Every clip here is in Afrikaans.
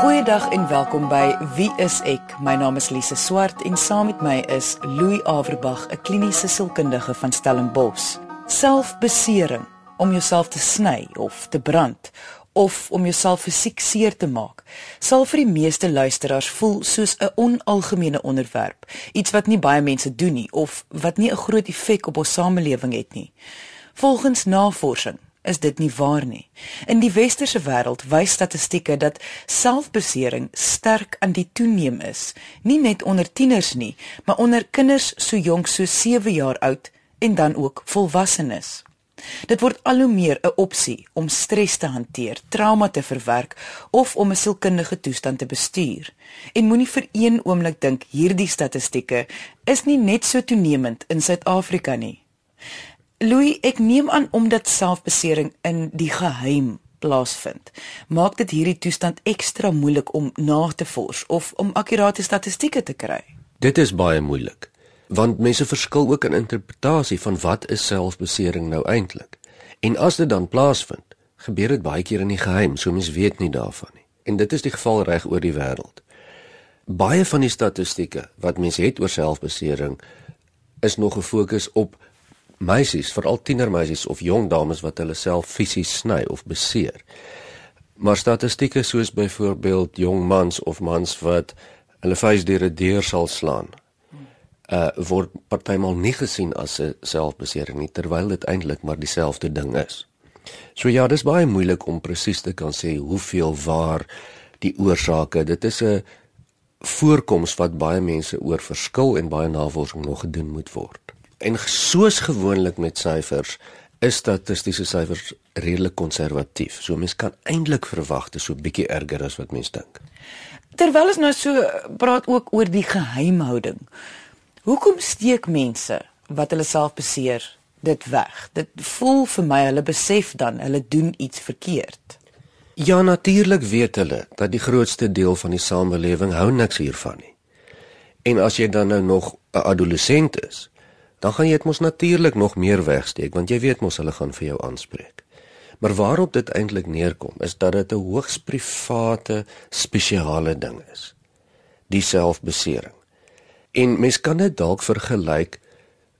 Goeiedag en welkom by Wie is ek? My naam is Lise Swart en saam met my is Louis Averbag, 'n kliniese sielkundige van Stellenbosch. Selfbesering om jouself te sny of te brand of om jouself fisiek seer te maak, sal vir die meeste luisteraars voel soos 'n onalgemene onderwerp, iets wat nie baie mense doen nie of wat nie 'n groot effek op ons samelewing het nie. Volgens navorsing is dit nie waar nie. In die westerse wêreld wys statistieke dat selfbesering sterk aan die toeneem is, nie net onder tieners nie, maar onder kinders so jonk so 7 jaar oud en dan ook volwassenes. Dit word al hoe meer 'n opsie om stres te hanteer, trauma te verwerk of om 'n sielkundige toestand te bestuur. En moenie vir een oomblik dink hierdie statistieke is nie net so toenemend in Suid-Afrika nie. Louis, ek neem aan omdat selfbesering in die geheim plaasvind, maak dit hierdie toestand ekstra moeilik om na te vors of om akkurate statistieke te kry. Dit is baie moeilik, want mense verskil ook in interpretasie van wat is selfbesering nou eintlik. En as dit dan plaasvind, gebeur dit baie keer in die geheim, so mense weet nie daarvan nie. En dit is die geval reg oor die wêreld. Baie van die statistieke wat mense het oor selfbesering is nog gefokus op meisies, veral tienermeisies of jong dames wat hulle self fisies sny of beseer. Maar statistieke soos byvoorbeeld jong mans of mans wat hulle vuis deur 'n deur sal slaan, uh word partymal nie gesien as 'n selfbesering nie terwyl dit eintlik maar dieselfde ding is. So ja, dis baie moeilik om presies te kan sê hoeveel waar die oorsake. Dit is 'n voorkoms wat baie mense oor verskil en baie navorsing nog gedoen moet word. En soos gewoonlik met syfers is statistiese syfers redelik konservatief. So mens kan eintlik verwag dit so bietjie erger as wat mens dink. Terwyl ons nou so praat ook oor die geheimhouding. Hoekom steek mense wat hulle self beseer dit weg? Dit voel vir my hulle besef dan hulle doen iets verkeerd. Ja natuurlik weet hulle dat die grootste deel van die samelewing hou niks hiervan nie. En as jy dan nou nog 'n adolescent is, dan gaan jy dit mos natuurlik nog meer wegsteek want jy weet mos hulle gaan vir jou aanspreek. Maar waarop dit eintlik neerkom is dat dit 'n hoogs private spesiale ding is. Die selfbesering. En mens kan dit dalk vergelyk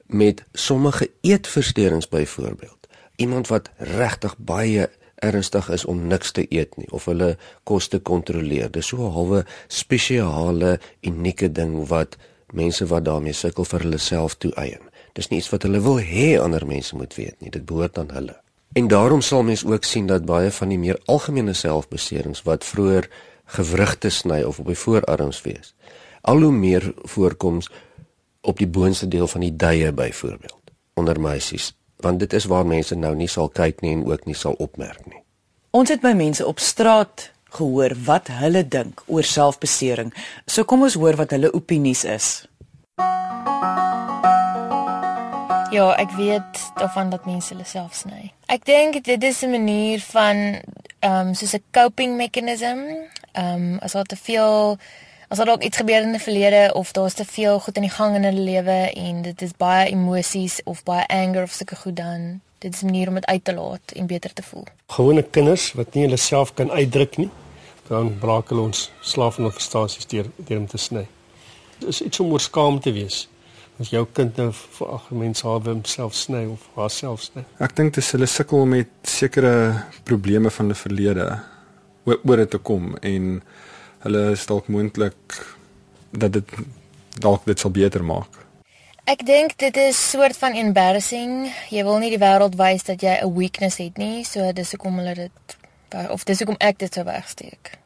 met sommige eetversteurings byvoorbeeld. Iemand wat regtig baie ernstig is om niks te eet nie of hulle kos te kontroleer. Dis so 'n halwe spesiale unieke ding wat mense wat daarmee sukkel vir hulle self toeëien. Dis nie iets wat hulle wil hê ander mense moet weet nie. Dit behoort aan hulle. En daarom sal mens ook sien dat baie van die meer algemene selfbeserings wat vroeër gewrigte sny of op die voorarms wees, al hoe meer voorkoms op die boonste deel van die duie byvoorbeeld onder meisies, want dit is waar mense nou nie sal kyk nie en ook nie sal opmerk nie. Ons het by mense op straat gehoor wat hulle dink oor selfbesering. So kom ons hoor wat hulle opinies is. Ja, ek weet daarvan dat mense hulle self sny. Ek dink dit is 'n manier van ehm um, soos 'n coping mechanism. Ehm um, as daar te veel as daar dalk iets gebeur in die verlede of daar's te veel goed in die gang in hulle lewe en dit is baie emosies of baie anger of sulke goed dan dit is 'n manier om dit uit te laat en beter te voel. Gewone kinders wat nie hulle self kan uitdruk nie, dan braak hulle ons slaaf en frustrasies deur deur om te sny. Dit is iets om oor skaam te wees as jou kind nou vir ag mense haar homself sny of haarself sny. Ek dink dis hulle sukkel met sekere probleme van die verlede oor, oor dit te kom en hulle is dalk moontlik dat dit dalk dit sal beter maak. Ek dink dit is soort van embarrassing. Jy wil nie die wêreld wys dat jy 'n weakness het nie, so dis hoekom hulle dit of dis hoekom ek dit so wegsteek.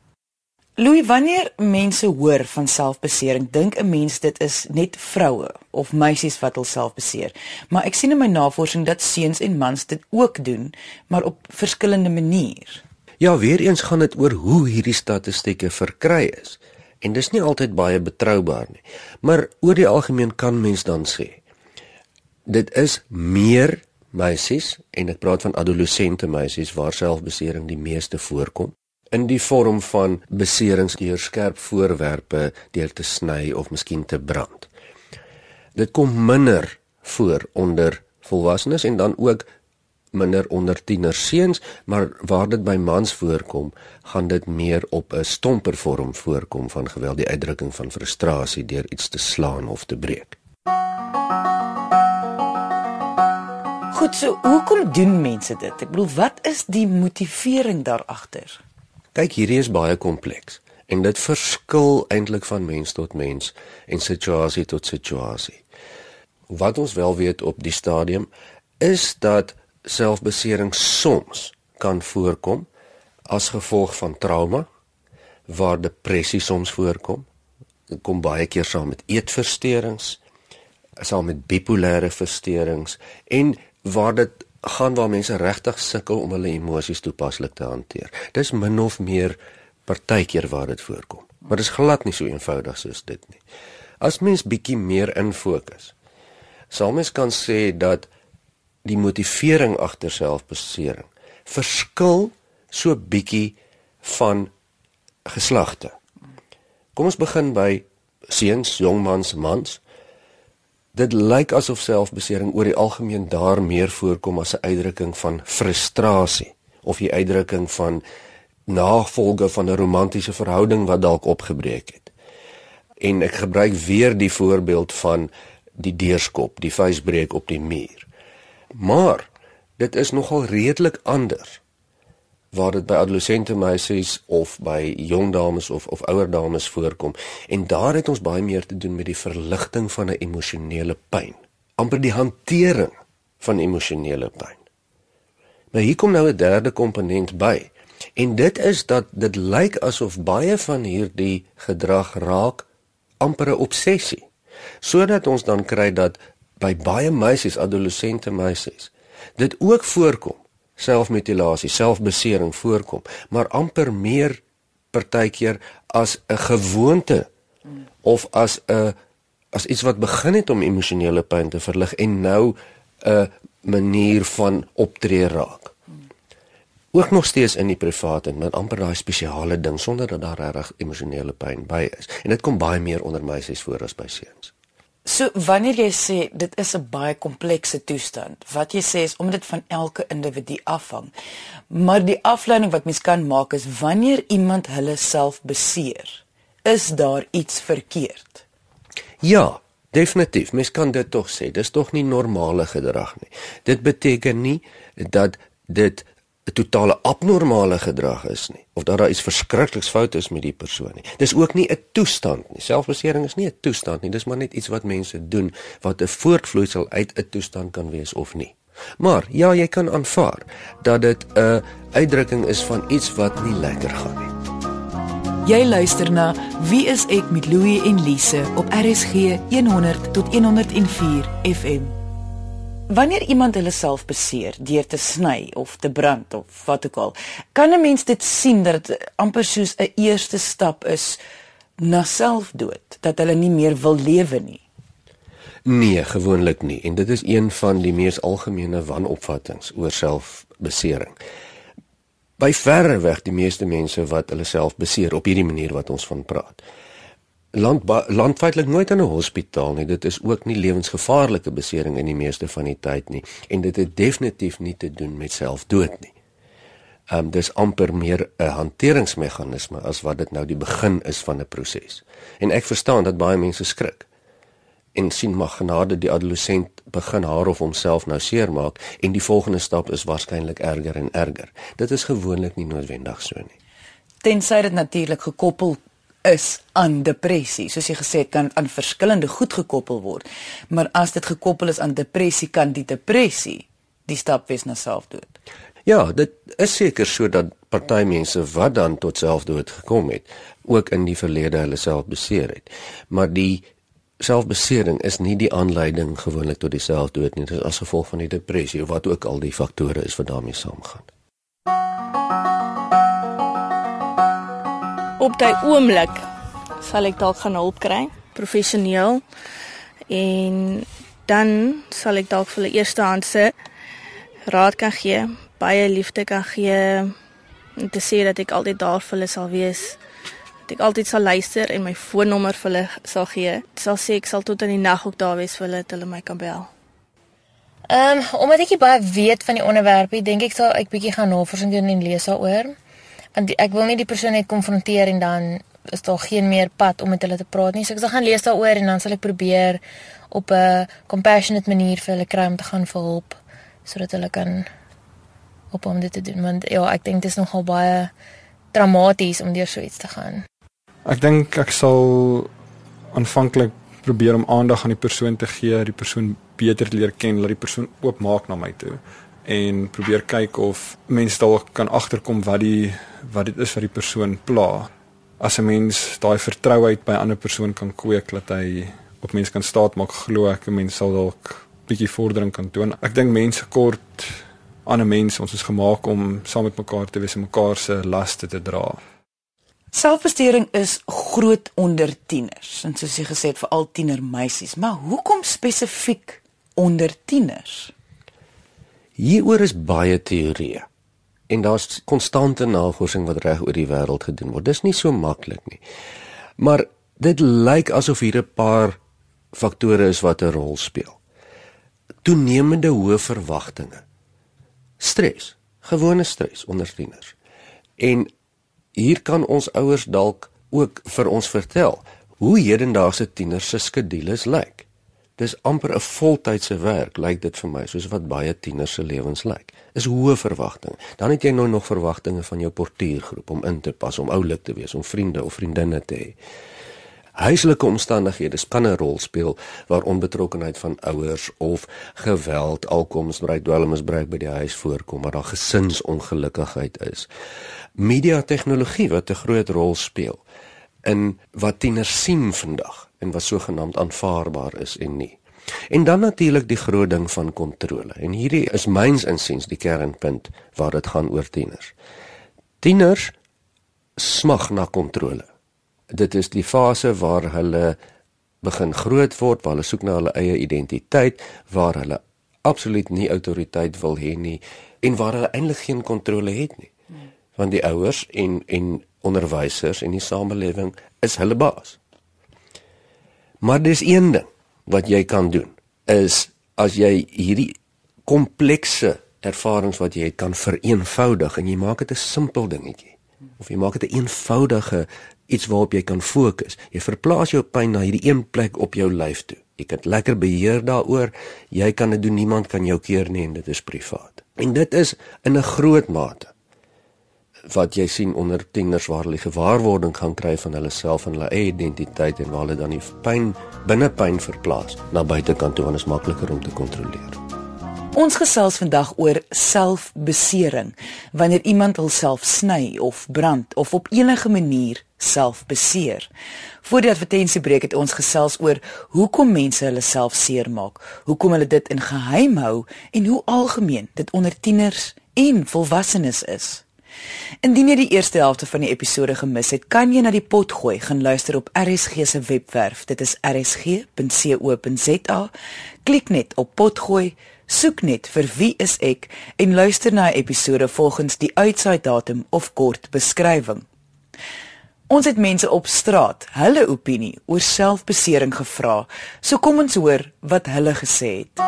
Louis, wanneer mense hoor van selfbesering, dink 'n mens dit is net vroue of meisies wat hulself beseer. Maar ek sien in my navorsing dat seuns en mans dit ook doen, maar op verskillende maniere. Ja, weer eens gaan dit oor hoe hierdie statistieke verkry is. En dis nie altyd baie betroubaar nie. Maar oor die algemeen kan mens dan sê dit is meer meisies en ek praat van adolessente meisies waar selfbesering die meeste voorkom in die vorm van beserings deur skerp voorwerpe deur te sny of miskien te brand. Dit kom minder voor onder volwassenes en dan ook minder onder tiener seuns, maar waar dit by mans voorkom, gaan dit meer op 'n stomper vorm voorkom van geweld, die uitdrukking van frustrasie deur iets te slaan of te breek. Goed, so hoekom doen mense dit? Ek bedoel, wat is die motivering daar agter? Kyk, hierdie is baie kompleks en dit verskil eintlik van mens tot mens en situasie tot situasie. Wat ons wel weet op die stadium is dat selfbesering soms kan voorkom as gevolg van trauma waar depressie soms voorkom. Dit kom baie keer saam met eetversteurings, saam met bipolêre versteurings en waar dit gaan waar mense regtig sukkel om hulle emosies toepaslik te hanteer. Dis min of meer partykeer waar dit voorkom. Maar dit is glad nie so eenvoudig soos dit nie. As mens bietjie meer in fokus, sal mens kan sê dat die motivering agter selfbesering verskil so bietjie van geslagte. Kom ons begin by seuns, jongmans, mans. Dit lyk asof selfbesering oor die algemeen daar meer voorkom as 'n uitdrukking van frustrasie of 'n uitdrukking van navolge van 'n romantiese verhouding wat dalk opgebreek het. En ek gebruik weer die voorbeeld van die deurskop, die vuisbreek op die muur. Maar dit is nogal redelik anders waar dit by adolessente meisies of by jong dames of of ouer dames voorkom. En daar het ons baie meer te doen met die verligting van 'n emosionele pyn amper die hantering van emosionele pyn nou hier kom nou 'n derde komponent by. En dit is dat dit lyk asof baie van hierdie gedrag raak amper 'n obsessie. Sodat ons dan kry dat by baie meisies adolessente meisies dit ook voorkom selfmutilasie, selfbesering voorkom, maar amper meer partykeer as 'n gewoonte of as 'n as iets wat begin het om emosionele pyn te verlig en nou 'n manier van optree raak. Ook nog steeds in die private en met amper daai spesiale ding sonder dat daar regtig emosionele pyn by is. En dit kom baie meer onder meisies voor as by seuns. So wanneer jy sê dit is 'n baie komplekse toestand, wat jy sê is omdat dit van elke individu afhang. Maar die afleiding wat mens kan maak is wanneer iemand hulle self beseer, is daar iets verkeerd. Ja, definitief. Mens kan dit tog sê. Dis tog nie normale gedrag nie. Dit beteken nie dat dit 'n totale abnormale gedrag is nie of dat daar iets verskrikliks fout is met die persoon nie. Dis ook nie 'n toestand nie. Selfbesering is nie 'n toestand nie. Dis maar net iets wat mense doen wat 'n voortvloeisel uit 'n toestand kan wees of nie. Maar ja, jy kan aanvaar dat dit 'n uitdrukking is van iets wat nie lekker gaan nie. Jy luister na Wie is ek met Louie en Lise op RSG 100 tot 104 FM. Wanneer iemand hulle self beseer deur te sny of te brand of wat ook al, kan 'n mens dit sien dat dit amper soos 'n eerste stap is na selfdood, dat hulle nie meer wil lewe nie. Nee, gewoonlik nie en dit is een van die mees algemene wanopvattinge oor selfbesering. By verre weg die meeste mense wat hulle self beseer op hierdie manier wat ons van praat land landwydlik nooit in 'n hospitaal nie. Dit is ook nie lewensgevaarlike besering in die meeste van die tyd nie en dit het definitief nie te doen met selfdood nie. Ehm um, dis amper meer 'n hanteringsmeganisme as wat dit nou die begin is van 'n proses. En ek verstaan dat baie mense skrik en sien maar genade die adolessent begin haar of homself nou seermaak en die volgende stap is waarskynlik erger en erger. Dit is gewoonlik nie noodwendig so nie. Tensy dit natuurlik gekoppel is aan depressie. Soos jy gesê het, kan aan verskillende goed gekoppel word. Maar as dit gekoppel is aan depressie, kan die depressie die stap wees na selfdood. Ja, dit is seker so dat party mense wat dan tot selfdood gekom het, ook in die verlede hulle self beseer het. Maar die selfbesering is nie die aanleiding gewoonlik tot die selfdood nie, dit is as gevolg van die depressie of wat ook al die faktore is wat daarmee saamgaan. Op daai oomblik sal ek dalk gaan hulp kry, professioneel. En dan sal ek dalk vir hulle eerstehandse raad kan gee, baie liefde kan gee en te sê dat ek altyd daar vir hulle sal wees. Dat ek altyd sal luister en my foonnommer vir hulle sal gee. Ek sal sê ek sal tot in die nag ook daar wees vir hulle dat hulle my kan bel. Ehm um, omdat ek baie weet van die onderwerp dink ek sal ek bietjie gaan navorsing doen en lees daaroor. Want die, ek wil nie die persoon net konfronteer en dan is daar geen meer pad om met hulle te praat nie. So ek sal gaan lees daaroor en dan sal ek probeer op 'n compassionate manier vir hulle kry om te gaan vir hulp sodat hulle kan op om dit te doen want ja, ek dink dit is nogal baie dramaties om deur so iets te gaan. Ek dink ek sal aanvanklik probeer om aandag aan die persoon te gee, die persoon beter leer ken, laat die persoon oopmaak na my toe en probeer kyk of mense dalk kan agterkom wat die wat dit is wat die persoon pla as 'n mens daai vertrouheid by 'n ander persoon kan kweek dat hy op mense kan staat maak glo ek 'n mens sal dalk bietjie vordering kan toon. Ek dink mense kort ander mense ons is gemaak om saam met mekaar te wees en mekaar se laste te dra. Selfbestuuring is groot onder tieners en soos jy gesê het vir al tienermeisies, maar hoekom spesifiek onder tieners? Hieroor is baie teorieë en daar's konstante navorsing wat reg oor die wêreld gedoen word. Dis nie so maklik nie. Maar dit lyk asof hier 'n paar faktore is wat 'n rol speel. Toenemende hoë verwagtinge. Stres, gewone stres onder tieners. En hier kan ons ouers dalk ook vir ons vertel hoe hedendaagse tieners se skedules lyk. Dis amper 'n voltydse werk, lyk dit vir my, soos wat baie tieners se lewens lyk. Is hoë verwagtinge. Dan het jy nou nog verwagtinge van jou portuïergroep om in te pas, om oulik te wees, om vriende of vriendinne te hê. Huislike omstandighede kan 'n rol speel waar onbetrokkenheid van ouers of geweld, alkomsbruik, dwelmmisbruik by die huis voorkom, waar daar gesinsongelukkigheid is. Media tegnologie wat 'n groot rol speel in wat tieners sien vandag en wat sogenaamd aanvaarbaar is en nie. En dan natuurlik die groot ding van kontrole. En hierdie is myns insiens die kernpunt waar dit gaan oor tieners. Tieners smag na kontrole. Dit is die fase waar hulle begin groot word, waar hulle soek na hulle eie identiteit, waar hulle absoluut nie autoriteit wil hê nie en waar hulle eintlik geen kontrole het nie. Want die ouers en en onderwysers en die samelewing is hulle baas. Maar dis een ding wat jy kan doen is as jy hierdie komplekse ervarings wat jy het kan vereenvoudig en jy maak dit 'n simpel dingetjie of jy maak dit 'n eenvoudige iets waarop jy kan fokus. Jy verplaas jou pyn na hierdie een plek op jou lyf toe. Jy kan lekker beheer daaroor. Jy kan dit doen, niemand kan jou keer nie en dit is privaat. En dit is in 'n groot mate wat jy sien onder tieners waar hulle gewaarwording gaan kry van hulle self en hulle eie identiteit en waar hulle dan die pyn binne pyn verplaas na buitekant toe want is makliker om te kontroleer. Ons gesels vandag oor selfbesering wanneer iemand homself sny of brand of op enige manier self beseer. Voor die advertensiebreek het ons gesels oor hoekom mense hulle self seermaak, hoekom hulle dit in geheim hou en hoe algemeen dit onder tieners en volwassenes is. Indien jy die eerste helfte van die episode gemis het, kan jy na die pot gooi gaan luister op RSG se webwerf. Dit is rsg.co.za. Klik net op pot gooi, soek net vir wie is ek en luister na 'n episode volgens die uitsaai datum of kort beskrywing. Ons het mense op straat hulle opinie oor selfbesering gevra. So kom ons hoor wat hulle gesê het.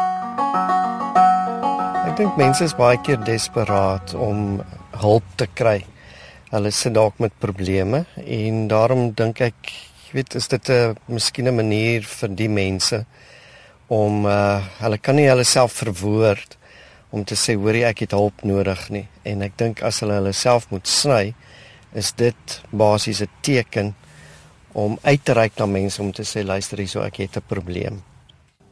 Ek dink mense is baie keer desperaat om hulp te kry. Hulle sit dalk met probleme en daarom dink ek, jy weet, is dit 'n miskien 'n manier vir die mense om uh hulle kan nie hulle self verwoord om te sê hoorie ek het hulp nodig nie en ek dink as hulle hulle self moet sny is dit basies 'n teken om uit te reik na mense om te sê luister hierso ek het 'n probleem.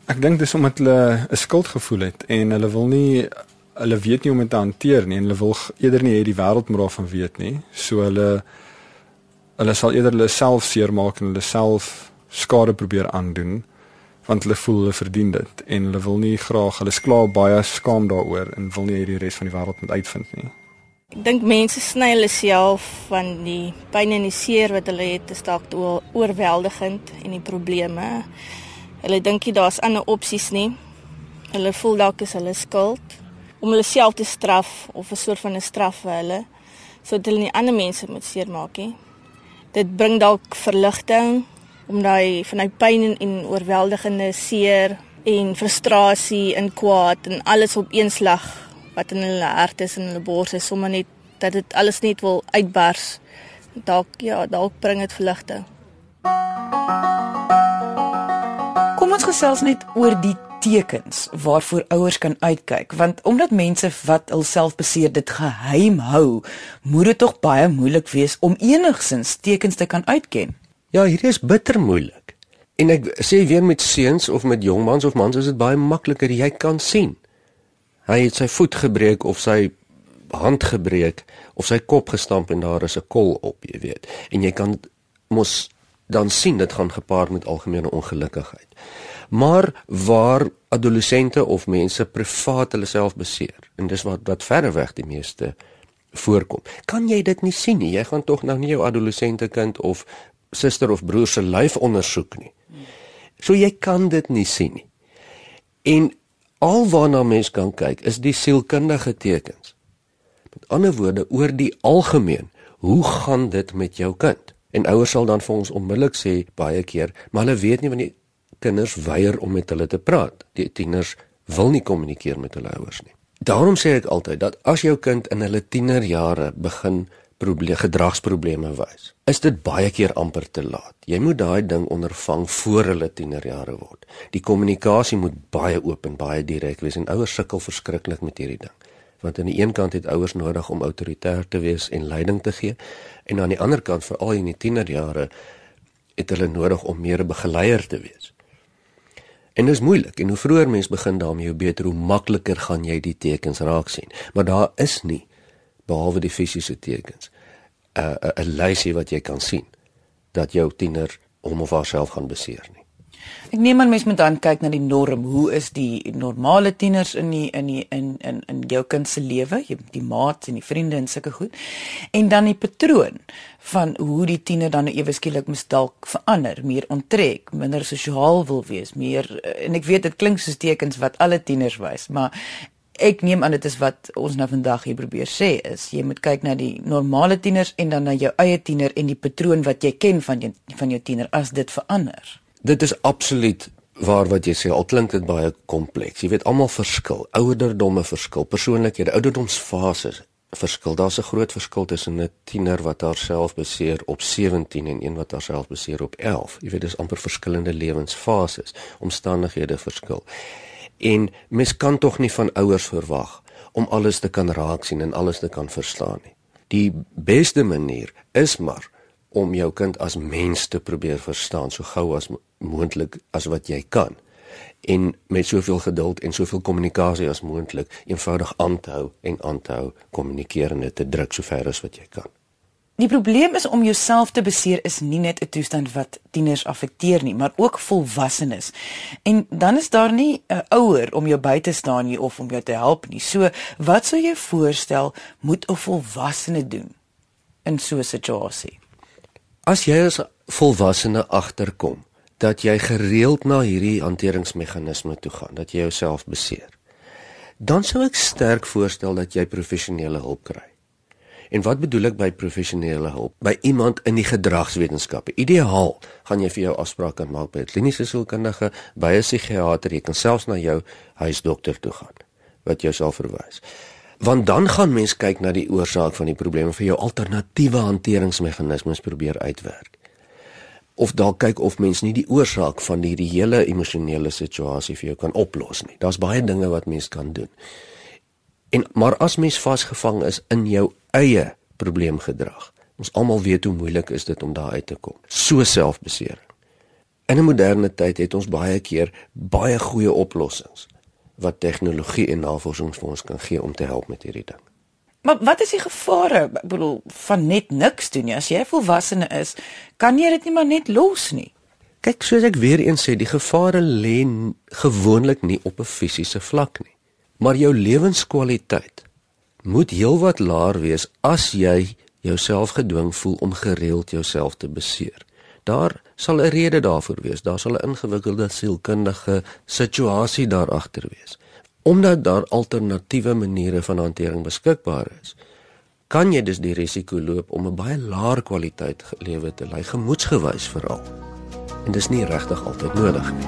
Ek dink dis omdat hulle 'n skuldgevoel het en hulle wil nie hulle weet nie hoe om dit te hanteer nie en hulle wil eerder nie hê die wêreld moet daarvan weet nie. So hulle hulle sal eerder hulle self seermaak en hulle self skade probeer aandoen want hulle voel hulle verdien dit en hulle wil nie graag hulle is klaar baie skaam daaroor en wil nie hê die res van die wêreld moet uitvind nie. Ek dink mense sny hulle self van die pyn en die seer wat hulle het, is dalk oorweldigend en die probleme. Hulle dink nie daar's ander opsies nie. Hulle voel dalk is hulle skuld om hulle self te straf of 'n soort van 'n straf vir hulle sodat hulle nie ander mense moet seermaak nie. Dit bring dalk verligting om daai van daai pyn en oorweldigende seer en frustrasie en kwaad en alles op een slag wat in hulle hart is en hulle bors is sommer net dat dit alles net wil uitbars. Dalk ja, dalk bring dit verligting. Kom ons gesels net oor die tekens waarvoor ouers kan uitkyk want omdat mense wat hulself beseer dit geheim hou, moet dit tog baie moeilik wees om enigsins tekens te kan uitken. Ja, hierdie is bitter moeilik. En ek sê weer met seuns of met jongmans of mans is dit baie makliker jy kan sien. Hy het sy voet gebreek of sy hand gebreek of sy kop gestamp en daar is 'n kol op, jy weet. En jy kan mos dan sien dit gaan gepaard met algemene ongelukkigheid. Maar waar adolessente of mense privaat hulle self beseer en dis wat wat verder weg die meeste voorkom. Kan jy dit nie sien nie? Jy gaan tog nou nie jou adolessente kind of suster of broer se lyf ondersoek nie. So jy kan dit nie sien nie. En alwaarna mens kan kyk is die sielkundige tekens. Met ander woorde oor die algemeen, hoe gaan dit met jou kind? En ouers sal dan vir ons onmiddellik sê baie keer, maar hulle weet nie wanneer kinders weier om met hulle te praat. Die tieners wil nie kommunikeer met hulle ouers nie. Daarom sê ek altyd dat as jou kind in hulle tienerjare begin probleme gedragsprobleme wys, is dit baie keer amper te laat. Jy moet daai ding ondervang voor hulle tienerjare word. Die kommunikasie moet baie oop en baie direk wees en ouers sukkel verskriklik met hierdie ding want aan die een kant het ouers nodig om autoritair te wees en leiding te gee en aan die ander kant veral in die tienerjare het hulle nodig om meer 'n begeleier te wees. En dit is moeilik en hoe vroeër mens begin daarmee hoe beter hoe makliker gaan jy die tekens raak sien. Maar daar is nie behalwe die fisiese tekens 'n uh, 'n 'n lysie wat jy kan sien dat jou tiener hom of haarself gaan beseer nie. Ek neem aan mense moet dan kyk na die norm. Hoe is die normale tieners in die in die in in in jou kind se lewe, die maats en die vriende en sulke goed. En dan die patroon van hoe die tiener dan ewe skielik mis dalk verander, meer onttrek, minder sosiaal wil wees, meer en ek weet dit klink soos tekens wat alle tieners wys, maar Ek neem aan dit is wat ons nou vandag hier probeer sê is jy moet kyk na die normale tieners en dan na jou eie tiener en die patroon wat jy ken van jou van jou tiener as dit verander. Dit is absoluut waar wat jy sê. Al klink dit baie kompleks. Jy weet almal verskil. Ouderdomme verskil, persoonlikhede, ouderdomsfases verskil. Daar's 'n groot verskil tussen 'n tiener wat haarself beseer op 17 en een wat haarself beseer op 11. Jy weet dis amper verskillende lewensfases. Omstandighede verskil. En mens kan tog nie van ouers verwag om alles te kan raak sien en alles te kan verstaan nie. Die beste manier is maar om jou kind as mens te probeer verstaan so gou as moontlik as wat jy kan en met soveel geduld en soveel kommunikasie as moontlik eenvoudig aan te hou en aan te hou kommunikerende te druk sover as wat jy kan. Die probleem is om jouself te beseer is nie net 'n toestand wat tieners affekteer nie, maar ook volwassenes. En dan is daar nie 'n ouer om jou by te staan nie of om jou te help nie. So, wat sou jy voorstel moet 'n volwassene doen in so 'n situasie? As jy as volwassene agterkom dat jy gereeld na hierdie hanteringsmeganisme toe gaan, dat jy jouself beseer, dan sou ek sterk voorstel dat jy professionele hulp kry. En wat bedoel ek by professionele hulp? By iemand in die gedragswetenskappe. Ideaal gaan jy vir jou afspraak kan maak by 'n kliniese sielkundige, by 'n psigiatër, jy kan selfs na jou huisdokter toe gaan wat jou sal verwys want dan gaan mens kyk na die oorsaak van die probleme vir jou alternatiewe hanteringsmeganismes probeer uitwerk. Of dalk kyk of mens nie die oorsaak van hierdie hele emosionele situasie vir jou kan oplos nie. Daar's baie dinge wat mens kan doen. En maar as mens vasgevang is in jou eie probleemgedrag, ons almal weet hoe moeilik is dit om daar uit te kom. So selfbesering. In 'n moderne tyd het ons baie keer baie goeie oplossings wat tegnologie en navorsing vir ons kan gee om te help met hierdie ding. Maar wat is die gevare? Ek bedoel van net niks doen nie. As jy volwassene is, kan jy dit nie maar net los nie. Kyk, soos ek weer eens sê, die gevare lê gewoonlik nie op 'n fisiese vlak nie. Maar jou lewenskwaliteit moet heelwat laer wees as jy jouself gedwing voel om gereeld jouself te beseer. Daar sal 'n rede daarvoor wees. Daar sal 'n ingewikkelde sielkundige situasie daar agter wees. Omdat daar alternatiewe maniere van hantering beskikbaar is, kan jy dus die risiko loop om 'n baie laer kwaliteit lewe te lei, gemoedsgewys veral. En dis nie regtig altyd nodig nie.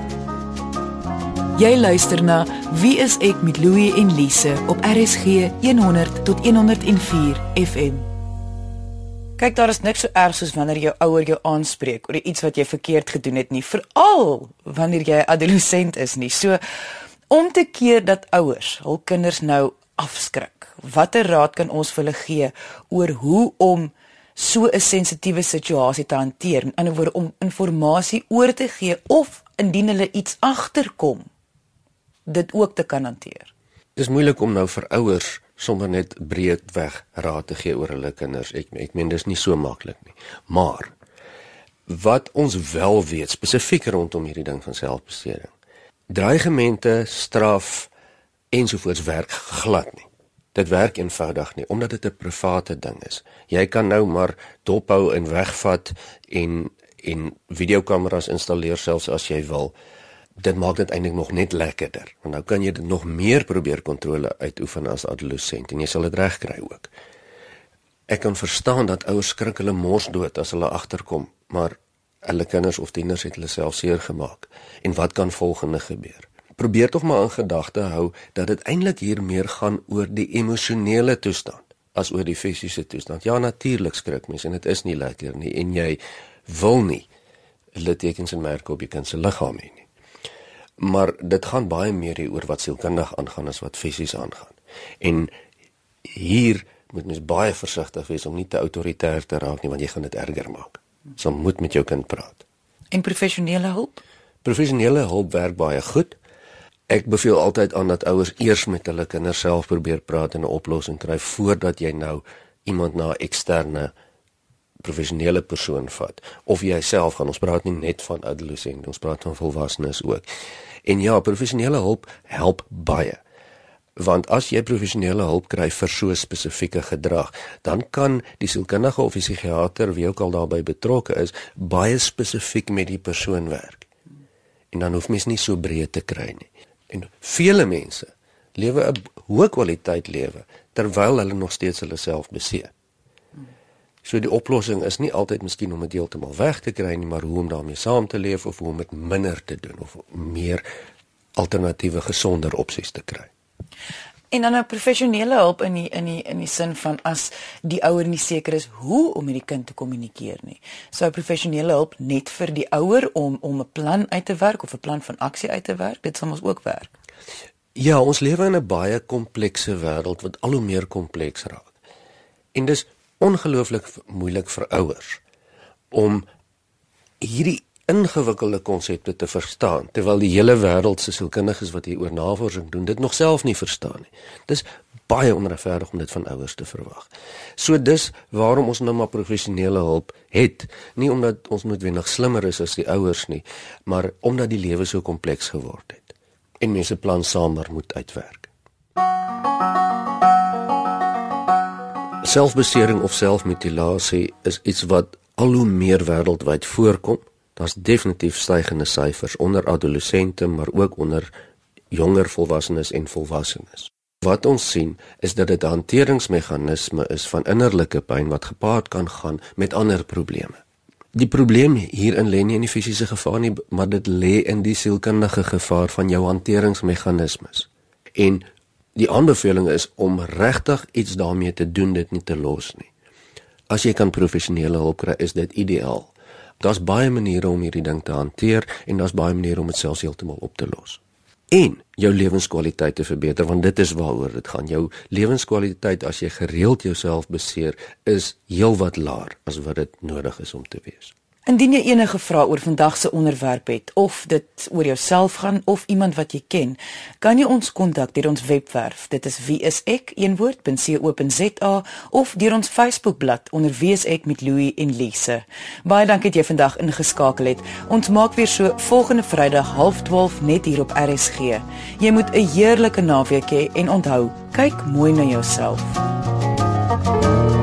Jy luister na Wie is ek met Louie en Lise op RSG 100 tot 104 FM. Kyk, daar is niks so erg soos wanneer jou ouer jou aanspreek oor iets wat jy verkeerd gedoen het nie, veral wanneer jy 'n adolescent is nie. So om te keer dat ouers hul kinders nou afskrik. Watter raad kan ons vir hulle gee oor hoe om so 'n sensitiewe situasie te hanteer? In ander woorde om inligting oor te gee of indien hulle iets agterkom, dit ook te kan hanteer. Dis moeilik om nou vir ouers sommer net breedweg raad te gee oor hulle kinders. Ek ek meen dis nie so maklik nie. Maar wat ons wel weet spesifiek rondom hierdie ding van selfbesteding. Dreigemente, straf ensovoorts werk glad nie. Dit werk eenvoudig nie omdat dit 'n private ding is. Jy kan nou maar dophou en wegvat en en videokameras installeer selfs as jy wil dit maak dit eintlik nog net lekkerder. Want nou kan jy dit nog meer probeer kontrole uitoefen as adolescent en jy sal dit regkry ook. Ek kan verstaan dat ouers skrik hulle mors dood as hulle agterkom, maar hulle kinders of tieners het hulle self seer gemaak. En wat kan volgende gebeur? Probeer tog maar in gedagte hou dat dit eintlik hier meer gaan oor die emosionele toestand as oor die fisiese toestand. Ja, natuurlik skrik mense en dit is nie lekker nie en jy wil nie littekens en merke op jou kind se liggaam hê nie maar dit gaan baie meer hier oor wat sielkundig aangaan as wat fisies aangaan. En hier moet mens baie versigtig wees om nie te autoritair te raak nie want jy gaan dit erger maak. So moet met jou kind praat. En professionele hulp? Professionele hulp werk baie goed. Ek beveel altyd aan dat ouers eers met hulle kinders self probeer praat en 'n oplossing kry voordat jy nou iemand na 'n eksterne professionele persoon vat of jy self gaan ons praat nie net van adolescent ons praat van volwassenes ook En ja, professionele hulp help baie. Want as jy professionele hulp kry vir so spesifieke gedrag, dan kan die sielkundige of die psigiater wie ook al daarbey betrokke is, baie spesifiek met die persoon werk. En dan hoef mens nie so breed te kry nie. En vele mense lewe 'n hoë kwaliteit lewe terwyl hulle nog steeds hulle self beseer. So die oplossing is nie altyd miskien om dit heeltemal weg te kry nie, maar hoe om daarmee saam te leef of hoe om dit minder te doen of meer alternatiewe gesonder opsies te kry. En dan 'n professionele hulp in die in die in die sin van as die ouer nie seker is hoe om met die kind te kommunikeer nie. Sou professionele hulp net vir die ouer om om 'n plan uit te werk of 'n plan van aksie uit te werk, dit sal ons ook werk. Ja, ons lewe in 'n baie komplekse wêreld wat al hoe meer kompleks raak. En dis ongelooflik moeilik vir ouers om hierdie ingewikkelde konsepte te verstaan terwyl die hele wêreld se sielkundiges wat hier oor navorsing doen dit nog self nie verstaan nie. Dis baie onregverdig om dit van ouers te verwag. So dis waarom ons nou maar professionele hulp het, nie omdat ons noodwendig slimmer is as die ouers nie, maar omdat die lewe so kompleks geword het en mense plan samer moet uitwerk. Selfbesering of selfmutilasie is iets wat al hoe meer wêreldwyd voorkom. Daar's definitief stygende syfers onder adolessente, maar ook onder jonger volwassenes en volwassenes. Wat ons sien is dat dit 'n hanteringsmeganisme is van innerlike pyn wat gepaard kan gaan met ander probleme. Die probleem hierin lê nie in die fisiese gevaar nie, maar dit lê in die sielkundige gevaar van jou hanteringsmeganismes. En Die aanbeveling is om regtig iets daarmee te doen, dit nie te los nie. As jy kan professionele hulp kry, is dit ideaal. Daar's baie maniere om hierdie ding te hanteer en daar's baie maniere om dit selfs heeltemal op te los. En jou lewenskwaliteit te verbeter want dit is waaroor dit gaan. Jou lewenskwaliteit as jy gereeld jouself beseer is heelwat laer as wat dit nodig is om te wees. Indien jy enige vrae oor vandag se onderwerp het of dit oor jouself gaan of iemand wat jy ken, kan jy ons kontak deur ons webwerf. Dit is wieisek.co.za of deur ons Facebookblad onder wieisek met Louie en Lise. Baie dankie dat jy vandag ingeskakel het. Ons maak weer so volgende Vrydag 0.30 net hier op RSG. Jy moet 'n heerlike naweek hê en onthou, kyk mooi na jouself. Thank you